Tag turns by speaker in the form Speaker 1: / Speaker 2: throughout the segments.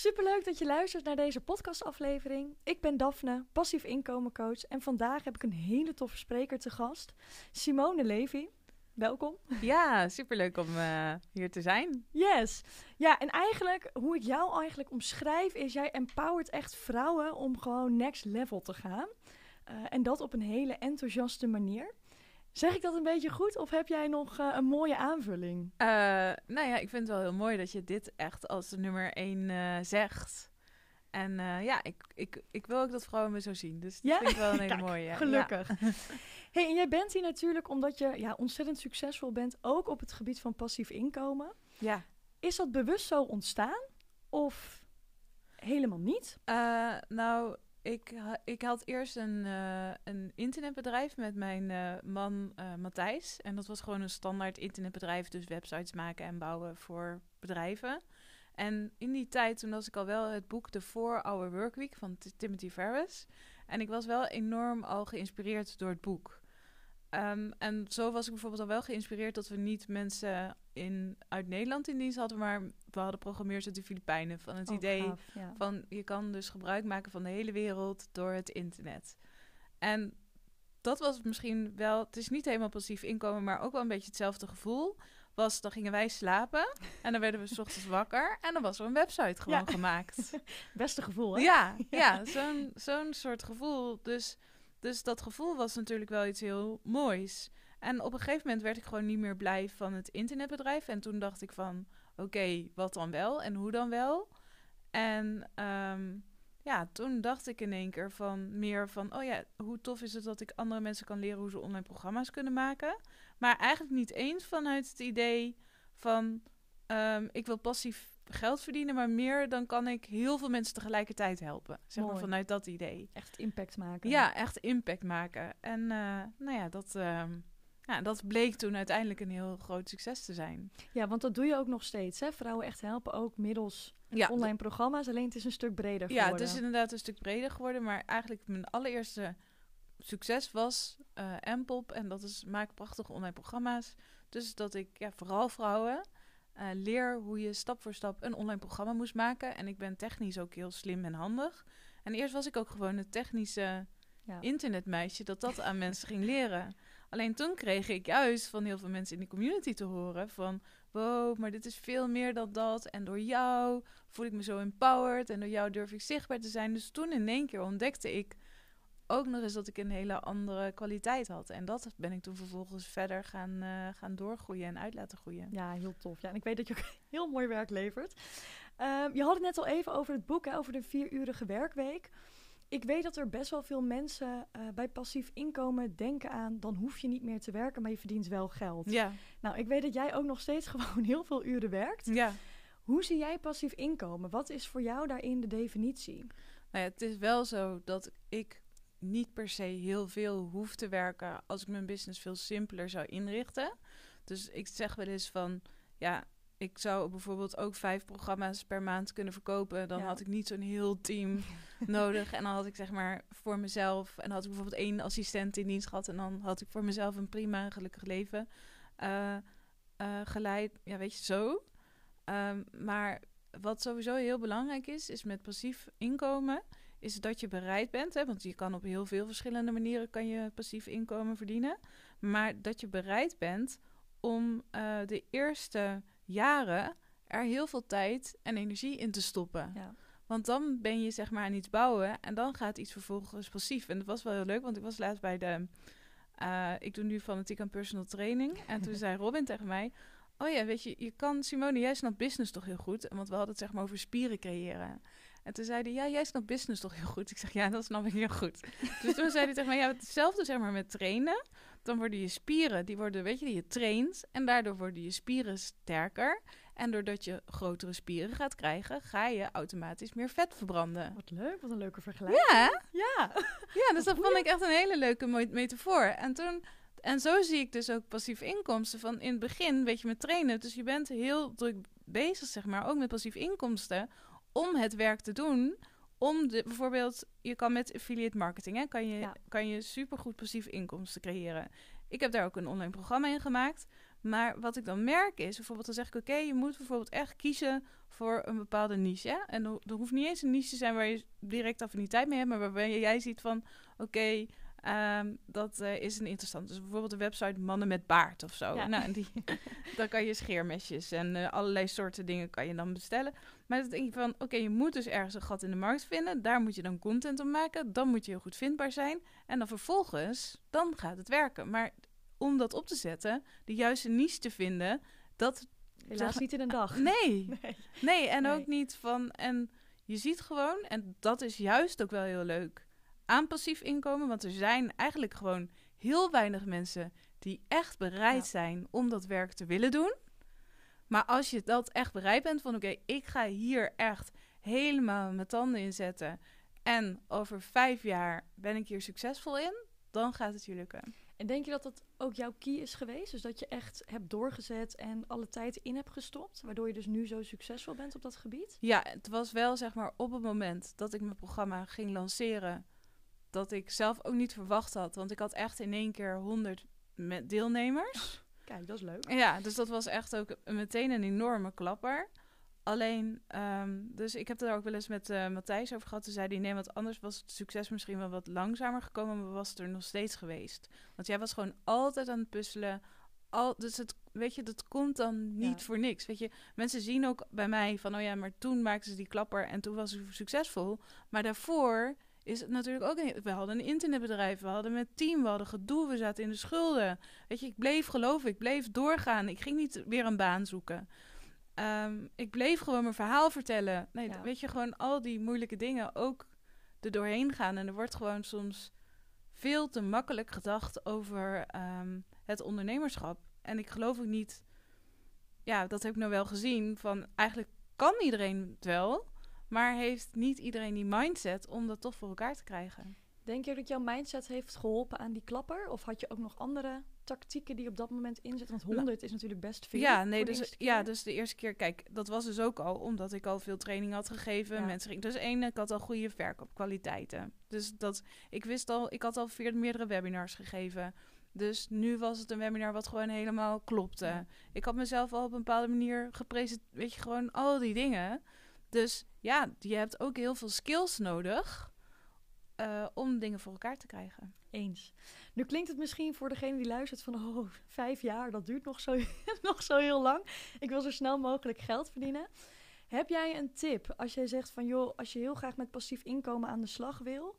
Speaker 1: Superleuk dat je luistert naar deze podcastaflevering. Ik ben Daphne, passief inkomencoach en vandaag heb ik een hele toffe spreker te gast, Simone Levy. Welkom.
Speaker 2: Ja, superleuk om uh, hier te zijn.
Speaker 1: Yes. Ja, en eigenlijk, hoe ik jou eigenlijk omschrijf, is jij empowert echt vrouwen om gewoon next level te gaan. Uh, en dat op een hele enthousiaste manier. Zeg ik dat een beetje goed of heb jij nog uh, een mooie aanvulling?
Speaker 2: Uh, nou ja, ik vind het wel heel mooi dat je dit echt als de nummer één uh, zegt. En ja, ik, ik, ik wil ook dat vrouwen me zo zien. Dus dat
Speaker 1: ja?
Speaker 2: vind ik wel een hele mooie.
Speaker 1: Gelukkig. Ja. hey, en jij bent hier natuurlijk omdat je ja, ontzettend succesvol bent, ook op het gebied van passief inkomen.
Speaker 2: Ja.
Speaker 1: Is dat bewust zo ontstaan of helemaal niet?
Speaker 2: nou, ik, ik had eerst een, uh, een internetbedrijf met mijn uh, man uh, Matthijs. En dat was gewoon een standaard internetbedrijf. Dus websites maken en bouwen voor bedrijven. En in die tijd, toen was ik al wel het boek The 4-Hour Workweek van Timothy Ferris. En ik was wel enorm al geïnspireerd door het boek. Um, en zo was ik bijvoorbeeld al wel geïnspireerd dat we niet mensen in, uit Nederland in dienst hadden, maar we hadden programmeurs uit de Filipijnen. Van het
Speaker 1: Oh,
Speaker 2: idee
Speaker 1: gaaf, ja.
Speaker 2: van je kan dus gebruik maken van de hele wereld door het internet. En dat was misschien wel, het is niet helemaal passief inkomen, maar ook wel een beetje hetzelfde gevoel. Was, dan gingen wij slapen en dan werden we s ochtends wakker en dan was er een website gewoon
Speaker 1: Ja.
Speaker 2: gemaakt.
Speaker 1: Beste gevoel, hè?
Speaker 2: Ja, ja zo'n zo'n soort gevoel. Dus, dus dat gevoel was natuurlijk wel iets heel moois. En op een gegeven moment werd ik gewoon niet meer blij van het internetbedrijf. En toen dacht ik van, oké, wat dan wel en hoe dan wel? En ehm, ja, toen dacht ik in één keer van meer van, oh ja, hoe tof is het dat ik andere mensen kan leren hoe ze online programma's kunnen maken. Maar eigenlijk niet eens vanuit het idee van, ehm, ik wil passief geld verdienen, maar meer dan kan ik heel veel mensen tegelijkertijd helpen. Zeg maar vanuit dat idee.
Speaker 1: Echt impact maken.
Speaker 2: Ja, echt impact maken. En eh, nou ja dat, ehm, ja, dat bleek toen uiteindelijk een heel groot succes te zijn.
Speaker 1: Ja, want dat doe je ook nog steeds, hè? Vrouwen echt helpen ook middels
Speaker 2: Ja,
Speaker 1: online programma's, alleen het is een stuk breder
Speaker 2: ja,
Speaker 1: geworden.
Speaker 2: het is inderdaad een stuk breder geworden. Maar eigenlijk mijn allereerste succes was eh Mpop. En dat is maak prachtige online programma's. Dus dat ik ja, vooral vrouwen eh, leer hoe je stap voor stap een online programma moest maken. En ik ben technisch ook heel slim en handig. En eerst was ik ook gewoon het technische
Speaker 1: Ja.
Speaker 2: internetmeisje dat dat aan mensen ging leren. Alleen toen kreeg ik juist van heel veel mensen in de community te horen van... wow, maar dit is veel meer dan dat. En door jou voel ik me zo empowered en door jou durf ik zichtbaar te zijn. Dus toen in één keer ontdekte ik ook nog eens dat ik een hele andere kwaliteit had. En dat ben ik toen vervolgens verder gaan, eh, gaan doorgroeien en uit laten groeien.
Speaker 1: Ja, heel tof. Ja, en ik weet dat je ook heel mooi werk levert. Ehm, je had het net al even over het boek, hè, over de vierurige werkweek. Ik weet dat er best wel veel mensen eh, bij passief inkomen denken aan... dan hoef je niet meer te werken, maar je verdient wel geld.
Speaker 2: Ja,
Speaker 1: Nou, ik weet dat jij ook nog steeds gewoon heel veel uren werkt.
Speaker 2: ja.
Speaker 1: Hoe zie jij passief inkomen? Wat is voor jou daarin de definitie?
Speaker 2: Nou ja, het is wel zo dat ik niet per se heel veel hoef te werken als ik mijn business veel simpeler zou inrichten. Dus ik zeg wel eens van, ja, ik zou bijvoorbeeld ook vijf programma's per maand kunnen verkopen. Dan
Speaker 1: Ja.
Speaker 2: had ik niet zo'n heel team nodig. En dan had ik zeg maar voor mezelf, en dan had ik bijvoorbeeld één assistent in dienst gehad. En dan had ik voor mezelf een prima gelukkig leven eh, eh, geleid. Ja, weet je, zo. Ehm, maar wat sowieso heel belangrijk is, is met passief inkomen, is dat je bereid bent, hè, want je kan op heel veel verschillende manieren kan je passief inkomen verdienen, maar dat je bereid bent om eh, de eerste jaren er heel veel tijd en energie in te stoppen.
Speaker 1: Ja.
Speaker 2: Want dan ben je zeg maar aan iets bouwen en dan gaat iets vervolgens passief. En dat was wel heel leuk, want ik was laatst bij de... eh, ik doe nu fanatiek aan personal training. En toen zei Robin tegen mij... Oh ja, weet je, je kan... Simone, jij snapt business toch heel goed? Want we hadden het zeg maar over spieren creëren. En toen zei hij, ja, jij snapt business toch heel goed? Ik zeg, ja, dat snap ik heel goed. dus toen zei hij tegen mij, ja, hetzelfde zeg maar met trainen. Dan worden je spieren, die worden, weet je, die je traint. En daardoor worden je spieren sterker. En doordat je grotere spieren gaat krijgen, ga je automatisch meer vet verbranden.
Speaker 1: Wat leuk, wat een leuke vergelijking.
Speaker 2: Ja?
Speaker 1: Ja.
Speaker 2: ja dus dat vond ik echt een hele leuke metafoor. En toen... En zo zie ik dus ook passief inkomsten. Van in het begin, weet je, met trainen. Dus je bent heel druk bezig, zeg maar, ook met passief inkomsten. Om het werk te doen. Om de, bijvoorbeeld, je kan met affiliate marketing, hè, kan je,
Speaker 1: Ja.
Speaker 2: kan je supergoed passief inkomsten creëren. Ik heb daar ook een online programma in gemaakt. Maar wat ik dan merk is, bijvoorbeeld dan zeg ik, oké, je moet bijvoorbeeld echt kiezen voor een bepaalde niche. Hè? En er hoeft niet eens een niche te zijn waar je direct affiniteit mee hebt, maar waarbij jij ziet van, oké, ehm, dat uh, is een interessant. Dus bijvoorbeeld de website Mannen met Baard of zo. Nou, en die, dan kan je scheermesjes en uh, allerlei soorten dingen kan je dan bestellen. Maar dan denk je van, oké, je moet dus ergens een gat in de markt vinden. Daar moet je dan content op maken. Dan moet je heel goed vindbaar zijn. En dan vervolgens, dan gaat het werken. Maar om dat op te zetten, de juiste niche te vinden, dat...
Speaker 1: Helaas niet in een dag.
Speaker 2: Nee. Nee, nee en ook niet van... En je ziet gewoon, en dat is juist ook wel heel leuk, aan passief inkomen. Want er zijn eigenlijk gewoon heel weinig mensen die echt bereid zijn om dat werk te willen doen. Maar als je dat echt bereid bent van oké, ik ga hier echt helemaal mijn tanden in zetten. En over vijf jaar ben ik hier succesvol in, dan gaat het je lukken.
Speaker 1: En denk je dat dat ook jouw key is geweest? Dus dat je echt hebt doorgezet en alle tijd in hebt gestopt, waardoor je dus nu zo succesvol bent op dat gebied?
Speaker 2: Ja, het was wel zeg maar op het moment dat ik mijn programma ging lanceren, dat ik zelf ook niet verwacht had. Want ik had echt in één keer 100 deelnemers.
Speaker 1: Kijk, dat is leuk.
Speaker 2: Ja, dus dat was echt ook meteen een enorme klapper. Alleen, ehm, dus ik heb er ook wel eens met uh, Matthijs over gehad. Toen zei hij, nee, want anders was het succes misschien wel wat langzamer gekomen, maar was het er nog steeds geweest. Want jij was gewoon altijd aan het puzzelen. Al, dus het, weet je, dat komt dan niet voor niks. Weet je, mensen zien ook bij mij van, oh ja, maar toen maakten ze die klapper en toen was ze succesvol. Maar daarvoor is het natuurlijk ook... Een, we hadden een internetbedrijf, we hadden met team, we hadden gedoe, we zaten in de schulden. Weet je, ik bleef geloven, ik bleef doorgaan. Ik ging niet weer een baan zoeken. Ehm, ik bleef gewoon mijn verhaal vertellen. Nee, weet je, gewoon al die moeilijke dingen ook er doorheen gaan. En er wordt gewoon soms veel te makkelijk gedacht over ehm, het ondernemerschap. En ik geloof ook niet... Ja, dat heb ik nou wel gezien. Van eigenlijk kan iedereen het wel... Maar heeft niet iedereen die mindset om dat toch voor elkaar te krijgen?
Speaker 1: Denk je dat jouw mindset heeft geholpen aan die klapper? Of had je ook nog andere tactieken die op dat moment inzetten? Want 100 nou, is natuurlijk best veel.
Speaker 2: Ja, nee, dus, ja, dus de eerste keer, kijk, dat was dus ook al omdat ik al veel training had gegeven. Mensen gingen, dus één, ik had al goede verkoopkwaliteiten. Dus dat, ik wist al, ik had al vier, meerdere webinars gegeven. Dus nu was het een webinar wat gewoon helemaal klopte. Ik had mezelf al op een bepaalde manier gepresenteerd, weet je, gewoon al die dingen. Dus ja, je hebt ook heel veel skills nodig uh, om dingen voor elkaar te krijgen.
Speaker 1: Eens. Nu klinkt het misschien voor degene die luistert van... oh, vijf jaar, dat duurt nog zo, nog zo heel lang. Ik wil zo snel mogelijk geld verdienen. Heb jij een tip als jij zegt van... joh, als je heel graag met passief inkomen aan de slag wil...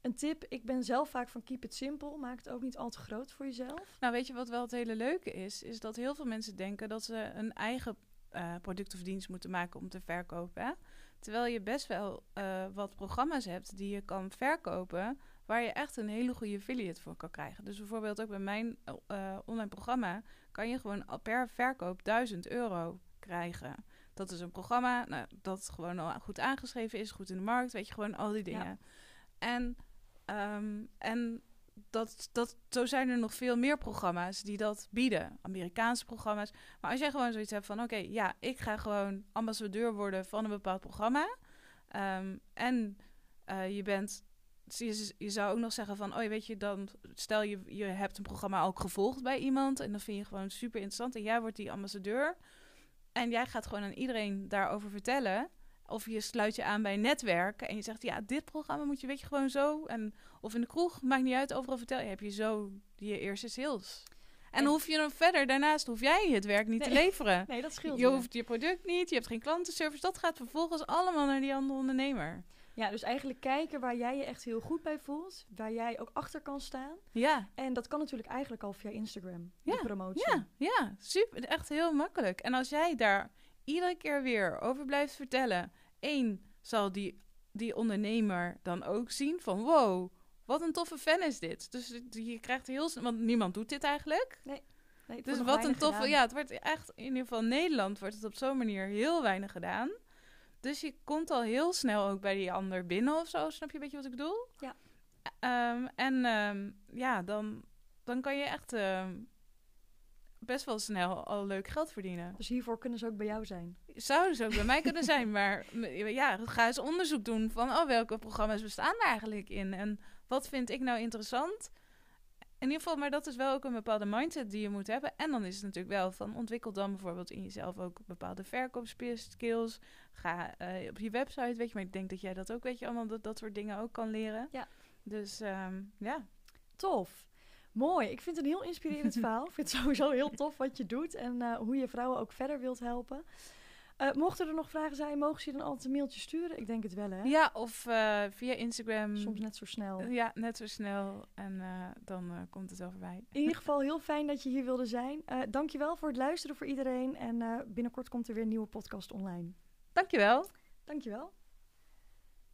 Speaker 1: Een tip, ik ben zelf vaak van keep it simple. Maak het ook niet al te groot voor jezelf.
Speaker 2: Nou, weet je wat wel het hele leuke is? Is dat heel veel mensen denken dat ze een eigen uh, product of dienst moeten maken om te verkopen. Hè? Terwijl je best wel uh, wat programma's hebt die je kan verkopen, waar je echt een hele goede affiliate voor kan krijgen. Dus bijvoorbeeld ook bij mijn uh, online programma kan je gewoon per verkoop 1000 euro krijgen. Dat is een programma nou, dat gewoon al goed aangeschreven is, goed in de markt, weet je, gewoon al die dingen. Ja. En, um, en dat, dat, zo zijn er nog veel meer programma's die dat bieden. Amerikaanse programma's. Maar als jij gewoon zoiets hebt van... oké, ja, ik ga gewoon ambassadeur worden van een bepaald programma. Ehm, en uh, je bent... Je, je, zou ook nog zeggen van... oh, weet je, dan stel je, je hebt een programma ook gevolgd bij iemand... en dan vind je gewoon super interessant... en jij wordt die ambassadeur... en jij gaat gewoon aan iedereen daarover vertellen... Of je sluit je aan bij een netwerk en je zegt, ja, dit programma moet je, weet je, gewoon zo. En, of in de kroeg, maakt niet uit, overal vertel je, heb je zo je eerste sales. En, hoef je dan verder, daarnaast hoef jij het werk niet te leveren.
Speaker 1: Nee, dat scheelt.
Speaker 2: Je hoeft je product niet, je hebt geen klantenservice. Dat gaat vervolgens allemaal naar die andere ondernemer.
Speaker 1: Ja, dus eigenlijk kijken waar jij je echt heel goed bij voelt. Waar jij ook achter kan staan.
Speaker 2: Ja.
Speaker 1: En dat kan natuurlijk eigenlijk al via Instagram, ja. promotie.
Speaker 2: Ja, ja, super. Echt heel makkelijk. En als jij daar iedere keer weer over blijft vertellen één, zal die, die ondernemer dan ook zien van wow, wat een toffe fan is dit. Dus je krijgt heel want niemand doet dit eigenlijk.
Speaker 1: Nee. nee
Speaker 2: dus wat een toffe, ja, het wordt echt, in ieder geval in Nederland wordt het op zo'n manier heel weinig gedaan. Dus je komt al heel snel ook bij die ander binnen of zo, snap je een beetje wat ik bedoel?
Speaker 1: Ja.
Speaker 2: Um, en um, ja, dan, dan kan je echt uh, best wel snel al leuk geld verdienen.
Speaker 1: Dus hiervoor kunnen ze ook bij jou zijn?
Speaker 2: Zouden ze ook bij mij kunnen zijn, maar ja, ga eens onderzoek doen van oh, welke programma's bestaan er eigenlijk in en wat vind ik nou interessant. in ieder geval, maar dat is wel ook een bepaalde mindset die je moet hebben. En dan is het natuurlijk wel van ontwikkel dan bijvoorbeeld in jezelf ook bepaalde verkoopskills. Ga eh, op je website, weet je, maar ik denk dat jij dat ook, weet je, allemaal dat, dat soort dingen ook kan leren.
Speaker 1: Ja.
Speaker 2: Dus ehm, ja.
Speaker 1: Tof. Mooi. Ik vind het een heel inspirerend verhaal. Ik vind het sowieso heel tof wat je doet en eh, hoe je vrouwen ook verder wilt helpen. Uh, mochten er nog vragen zijn, mogen ze je dan altijd een mailtje sturen? Ik denk het wel, hè?
Speaker 2: Ja, of uh, via Instagram.
Speaker 1: Soms net zo snel.
Speaker 2: ja, net zo snel. En dan komt het wel voorbij.
Speaker 1: In ieder geval heel fijn dat je hier wilde zijn. dankjewel voor het luisteren voor iedereen. En binnenkort komt er weer een nieuwe podcast online.
Speaker 2: Dankjewel.
Speaker 1: Dankjewel.